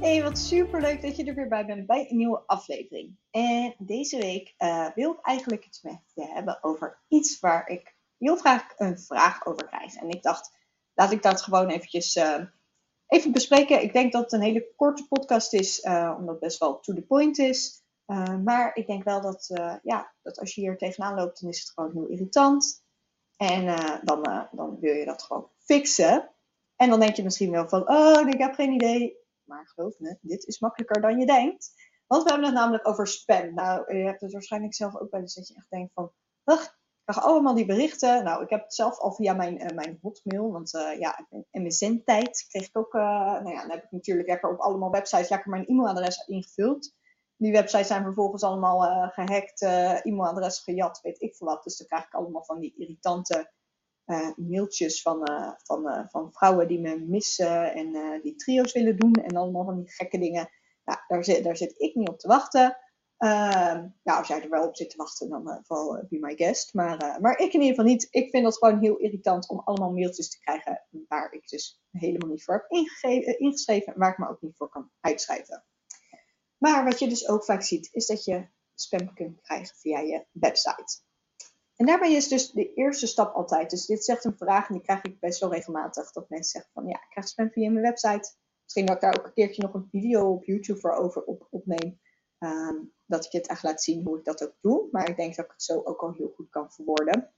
Hey, wat super leuk dat je er weer bij bent bij een nieuwe aflevering. En deze week uh, wil ik eigenlijk iets met je hebben over iets waar ik heel vaak een vraag over krijg. En ik dacht, laat ik dat gewoon eventjes uh, even bespreken. Ik denk dat het een hele korte podcast is, uh, omdat het best wel to the point is. maar ik denk wel dat, ja, dat als je hier tegenaan loopt, dan is het gewoon heel irritant. En dan, dan wil je dat gewoon fixen. En dan denk je misschien wel van, oh, ik heb geen idee maar geloof me, dit is makkelijker dan je denkt. Want we hebben het namelijk over spam. Nou, je hebt het waarschijnlijk zelf ook wel eens dat je echt denkt van, ugh, ik krijg allemaal die berichten. Nou, ik heb het zelf al via mijn, uh, mijn hotmail, want uh, ja, MSN-tijd kreeg ik ook, uh, nou ja, dan heb ik natuurlijk lekker op allemaal websites lekker mijn e-mailadres ingevuld. Die websites zijn vervolgens allemaal gehackt, e-mailadres gejat, weet ik veel wat. Dus dan krijg ik allemaal van die irritante mailtjes van, uh, van, uh, van vrouwen die me missen en die trio's willen doen en allemaal van die gekke dingen. Nou, daar, zit, daar zit ik niet op te wachten. Ehm, nou, als jij er wel op zit te wachten, dan vooral be my guest. Maar, maar ik in ieder geval niet. Ik vind dat gewoon heel irritant om allemaal mailtjes te krijgen waar ik dus helemaal niet voor heb ingeschreven en waar ik me ook niet voor kan uitschrijven. Maar wat je dus ook vaak ziet, is dat je spam kunt krijgen via je website. En daarbij is dus de eerste stap altijd. Dus dit zegt een vraag en die krijg ik best wel regelmatig. Dat mensen zeggen van ja, ik krijg spam via mijn website. Misschien dat ik daar ook een keertje nog een video op YouTube voor over op, opneem. Um, dat ik het echt laat zien hoe ik dat ook doe. Maar ik denk dat ik het zo ook al heel goed kan verwoorden.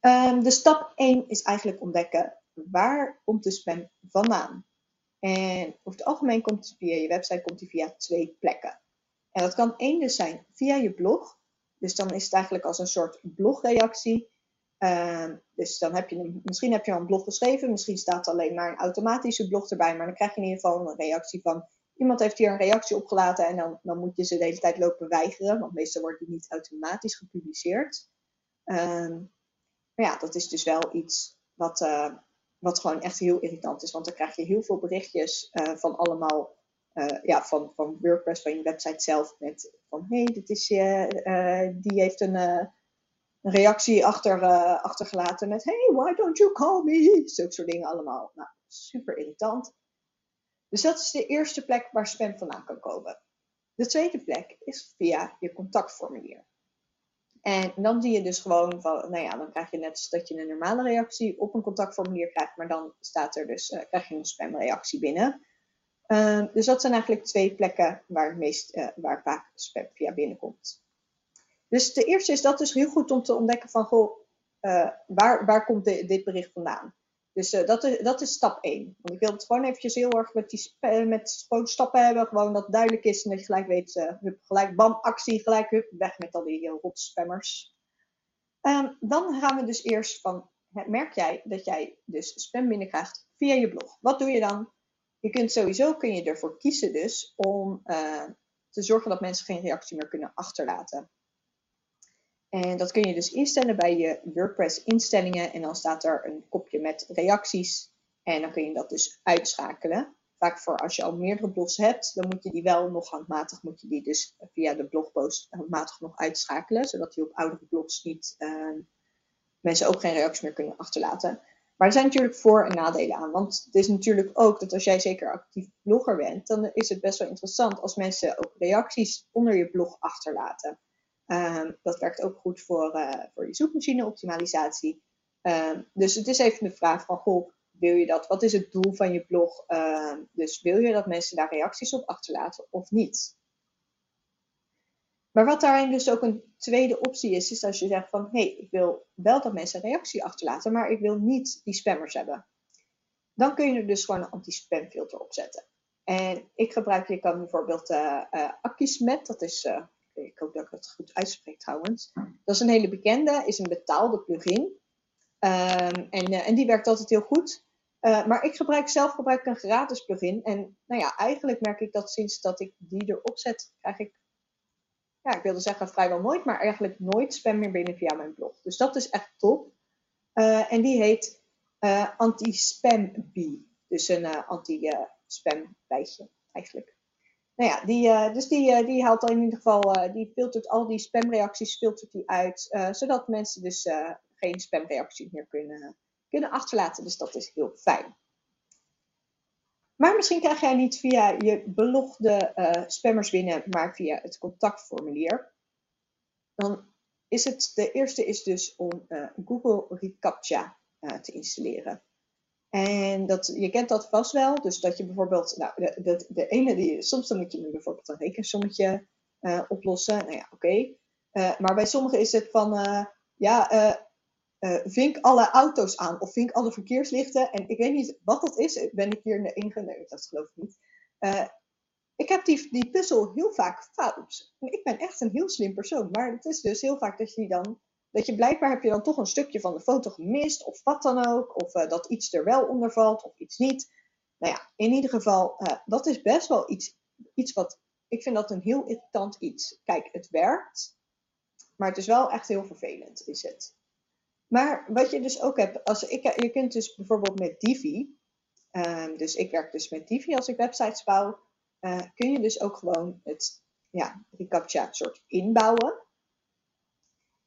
Um, de stap 1 is eigenlijk ontdekken waar komt de spam vandaan. En over het algemeen komt het via je website komt die via twee plekken. En dat kan één dus zijn via je blog. Dus dan is het eigenlijk als een soort blogreactie. Uh, dus dan heb je misschien heb je al een blog geschreven, misschien staat alleen maar een automatische blog erbij, maar dan krijg je in ieder geval een reactie van iemand heeft hier een reactie opgelaten en dan, dan moet je ze de hele tijd lopen weigeren, want meestal wordt die niet automatisch gepubliceerd. Um, maar ja, dat is dus wel iets wat, uh, wat gewoon echt heel irritant is, want dan krijg je heel veel berichtjes uh, van allemaal uh, ja, van, van WordPress, van je website zelf, met van hé, hey, dit is je, uh, die heeft een, een reactie achter, achtergelaten met hey, why don't you call me? Zulke soort dingen allemaal. Nou, super irritant. Dus dat is de eerste plek waar spam vandaan kan komen. De tweede plek is via je contactformulier. En dan zie je dus gewoon van, nou ja, dan krijg je net dat je een normale reactie op een contactformulier krijgt, maar dan staat er dus, krijg je een spamreactie binnen. Uh, dus dat zijn eigenlijk twee plekken waar, het meest, uh, waar vaak spam via binnenkomt. Dus de eerste is dat dus heel goed om te ontdekken van, goh, uh, waar, waar komt dit bericht vandaan? Dus dat, is, dat is stap 1. Want ik wil het gewoon eventjes heel erg met, die, met gewoon stappen hebben. Gewoon dat duidelijk is en dat je gelijk weet, hup, gelijk bam, actie, gelijk hup, weg met al die rot spammers. Um, dan gaan we dus eerst van, merk jij dat jij dus spam binnenkrijgt via je blog? Wat doe je dan? Je kunt sowieso kun je ervoor kiezen dus om uh, te zorgen dat mensen geen reactie meer kunnen achterlaten. En dat kun je dus instellen bij je WordPress instellingen en dan staat er een kopje met reacties en dan kun je dat dus uitschakelen. Vaak voor als je al meerdere blogs hebt, dan moet je die wel nog handmatig, moet je die dus via de blogpost handmatig nog uitschakelen, zodat die op oudere blogs niet uh, mensen ook geen reacties meer kunnen achterlaten. Maar er zijn natuurlijk voor- en nadelen aan. Want het is natuurlijk ook dat als jij zeker actief blogger bent, dan is het best wel interessant als mensen ook reacties onder je blog achterlaten. Um, dat werkt ook goed voor, uh, voor je zoekmachine-optimalisatie. Um, dus het is even de vraag van, goh, wil je dat? Wat is het doel van je blog? Um, dus wil je dat mensen daar reacties op achterlaten of niet? Maar wat daarin dus ook een tweede optie is, is als je zegt van hé, hey, ik wil wel dat mensen reactie achterlaten, maar ik wil niet die spammers hebben. Dan kun je er dus gewoon een anti-spamfilter op zetten. En ik gebruik, je kan bijvoorbeeld uh, uh, Akismet, dat is, uh, ik hoop dat ik het goed uitspreek trouwens. Dat is een hele bekende, is een betaalde plugin. Um, en, en die werkt altijd heel goed. maar ik gebruik zelf gebruik een gratis plugin. En nou ja, eigenlijk merk ik dat sinds dat ik die erop zet, krijg ik ja, ik wilde zeggen vrijwel nooit, maar eigenlijk nooit spam meer binnen via mijn blog. Dus dat is echt top. en die heet Anti-Spam Bee. Dus een anti-spam bijtje eigenlijk. Nou ja, die, dus die, die haalt dan in ieder geval, die filtert al die spamreacties filtert die uit, zodat mensen dus geen spamreacties meer kunnen, kunnen achterlaten. Dus dat is heel fijn. Maar misschien krijg jij niet via je belogde uh, spammers binnen, maar via het contactformulier. Dan is het, de eerste is dus om uh, Google reCAPTCHA uh, te installeren. En dat, je kent dat vast wel, dus dat je bijvoorbeeld, nou, de, de, de ene die, soms dan moet je bijvoorbeeld een rekensommetje oplossen. Nou ja, oké. maar bij sommigen is het van, ja, uh, vink alle auto's aan of vink alle verkeerslichten. En ik weet niet wat dat is. Ben ik hier? Nee, dat geloof ik niet. Uh, ik heb die, die puzzel heel vaak fout. En ik ben echt een heel slim persoon. Maar het is dus heel vaak dat je dan. Dat je blijkbaar heb je dan toch een stukje van de foto gemist. Of wat dan ook. Of uh, dat iets er wel onder valt of iets niet. Nou ja, in ieder geval, dat is best wel iets, iets wat. Ik vind dat een heel irritant iets. Kijk, het werkt. Maar het is wel echt heel vervelend, is het. Maar wat je dus ook hebt, als ik, je kunt dus bijvoorbeeld met Divi, um, dus ik werk dus met Divi als ik websites bouw, uh, kun je dus ook gewoon het ja, reCAPTCHA soort inbouwen.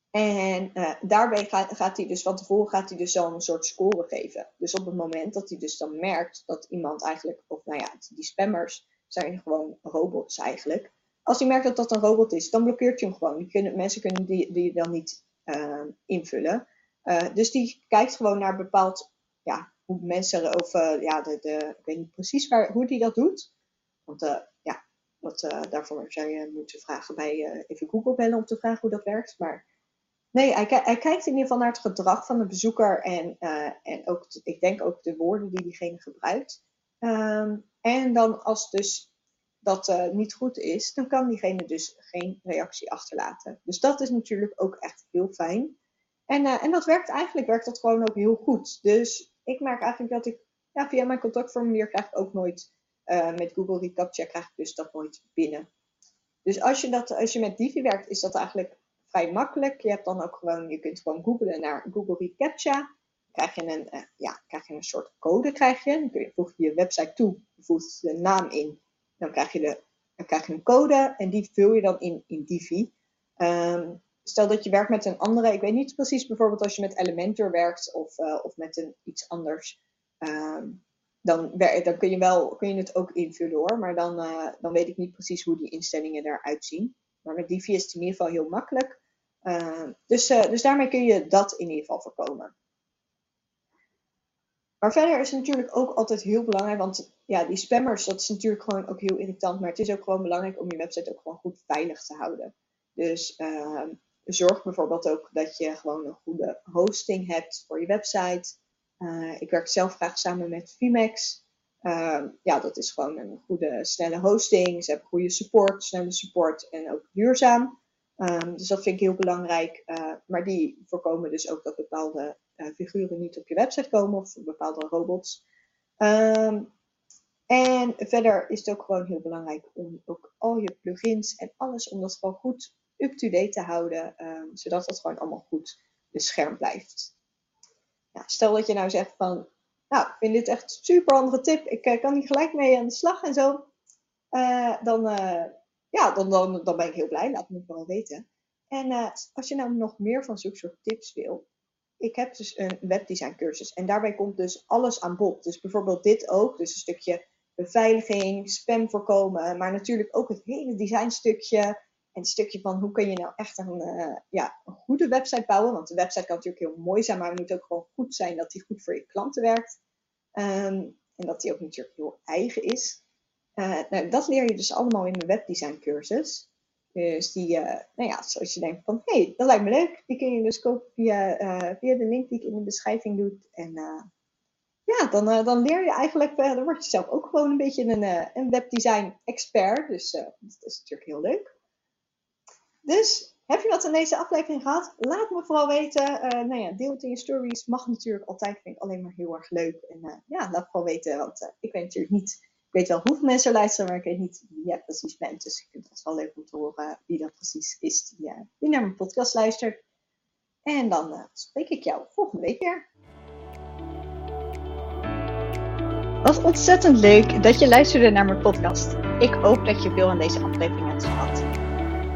En uh, daarbij gaat, hij dus van tevoren gaat hij dus zo een soort score geven. Dus op het moment dat hij dus dan merkt dat iemand eigenlijk, of nou ja, die spammers zijn gewoon robots eigenlijk. Als hij merkt dat dat een robot is, dan blokkeert hij hem gewoon. Kunnen, mensen kunnen die, die dan niet uh, invullen. Uh, dus die kijkt gewoon naar bepaald, ja, hoe mensen, uh, ja, de, ik weet niet precies waar, hoe die dat doet. Want uh, ja, wat, daarvoor zou je moeten vragen bij, even Google bellen om te vragen hoe dat werkt. Maar nee, hij, hij, kijkt in ieder geval naar het gedrag van de bezoeker en, en ook, ik denk ook de woorden die diegene gebruikt. Um, en dan als dus dat niet goed is, dan kan diegene dus geen reactie achterlaten. Dus dat is natuurlijk ook echt heel fijn. En, uh, en dat werkt eigenlijk werkt dat gewoon ook heel goed. Dus ik merk eigenlijk dat ik ja, via mijn contactformulier krijg ik ook nooit uh, met Google reCAPTCHA krijg ik dus dat nooit binnen. Dus als je, dat, als je met Divi werkt, is dat eigenlijk vrij makkelijk. Je hebt dan ook gewoon, je kunt gewoon googlen naar Google reCAPTCHA. Krijg je een, uh, ja, krijg je een soort code, krijg je. Dan kun je, voeg je je website toe, voegt de naam in. Dan krijg je, de, dan krijg je een code en die vul je dan in, in Divi. Um, stel dat je werkt met een andere, ik weet niet precies, bijvoorbeeld als je met Elementor werkt of, uh, of met een, iets anders, um, dan, dan kun, je wel, kun je het ook invullen hoor, maar dan, uh, dan weet ik niet precies hoe die instellingen eruit zien. Maar met Divi is het in ieder geval heel makkelijk. Uh, dus, dus daarmee kun je dat in ieder geval voorkomen. Maar verder is het natuurlijk ook altijd heel belangrijk, want ja, die spammers, dat is natuurlijk gewoon ook heel irritant, maar het is ook gewoon belangrijk om je website ook gewoon goed veilig te houden. Dus ehm, zorg bijvoorbeeld ook dat je gewoon een goede hosting hebt voor je website. Uh, ik werk zelf graag samen met Vimex. Uh, ja, dat is gewoon een goede, snelle hosting. Ze hebben goede support, snelle support en ook duurzaam. Um, dus dat vind ik heel belangrijk. Uh, maar die voorkomen dus ook dat bepaalde figuren niet op je website komen of bepaalde robots. Um, en verder is het ook gewoon heel belangrijk om ook al je plugins en alles, om dat gewoon goed up-to-date te houden, um, zodat het gewoon allemaal goed beschermd blijft. Ja, stel dat je nou zegt van, nou, ik vind dit echt een super handige tip, ik uh, kan hier gelijk mee aan de slag en zo. Uh, dan, uh, ja, dan, dan, dan ben ik heel blij, laat me vooral weten. En als je nou nog meer van zulke soort tips wil, ik heb dus een webdesign cursus en daarbij komt dus alles aan bod. Dus bijvoorbeeld dit ook, dus een stukje beveiliging, spam voorkomen, maar natuurlijk ook het hele designstukje, en het stukje van hoe kun je nou echt een, uh, ja, een goede website bouwen. Want de website kan natuurlijk heel mooi zijn, maar het moet ook gewoon goed zijn dat die goed voor je klanten werkt. Um, en dat die ook natuurlijk heel eigen is. Uh, nou, dat leer je dus allemaal in mijn webdesign cursus. Dus die, uh, nou ja, zoals je denkt van, hé, hey, dat lijkt me leuk. Die kun je dus kopen via, via de link die ik in de beschrijving doe. En ja, dan, dan leer je eigenlijk, dan word je zelf ook gewoon een beetje een, een webdesign expert. Dus dat is natuurlijk heel leuk. Dus heb je wat aan deze aflevering gehad? Laat me vooral weten. Uh, nou ja, deel het in je stories. Mag natuurlijk altijd. Vind ik alleen maar heel erg leuk. En uh, ja, laat vooral weten. Want uh, ik weet natuurlijk niet Ik weet wel hoeveel mensen luisteren, maar ik weet niet wie jij precies bent. Dus ik vind het wel leuk om te horen wie dat precies is die, die naar mijn podcast luistert. En dan spreek ik jou volgende week weer. Wat ontzettend leuk dat je luisterde naar mijn podcast. Ik hoop dat je veel aan deze aflevering hebt gehad.